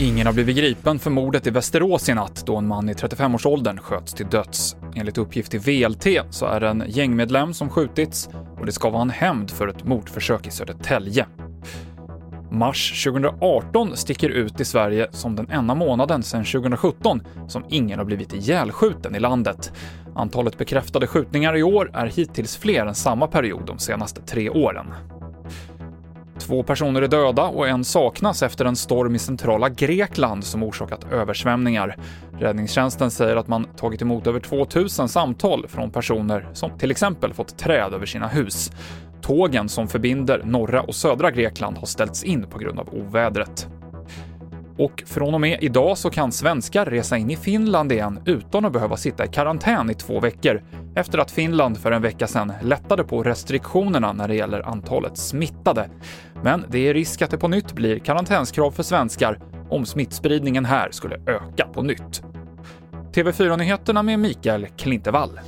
Ingen har blivit gripen för mordet i Västerås i natt då en man i 35-årsåldern sköts till döds. Enligt uppgift till VLT så är det en gängmedlem som skjutits och det ska vara en hämnd för ett mordförsök i Södertälje. Mars 2018 sticker ut i Sverige som den enda månaden sedan 2017 som ingen har blivit ihjälskjuten i landet. Antalet bekräftade skjutningar i år är hittills fler än samma period de senaste tre åren. Två personer är döda och en saknas efter en storm i centrala Grekland som orsakat översvämningar. Räddningstjänsten säger att man tagit emot över 2000 samtal från personer som till exempel fått träd över sina hus. Tågen som förbinder norra och södra Grekland har ställts in på grund av ovädret. Och från och med idag så kan svenskar resa in i Finland igen utan att behöva sitta i karantän i två veckor, efter att Finland för en vecka sedan lättade på restriktionerna när det gäller antalet smittade. Men det är risk att det på nytt blir karantänskrav för svenskar om smittspridningen här skulle öka på nytt. TV4-nyheterna med Mikael Klintevall.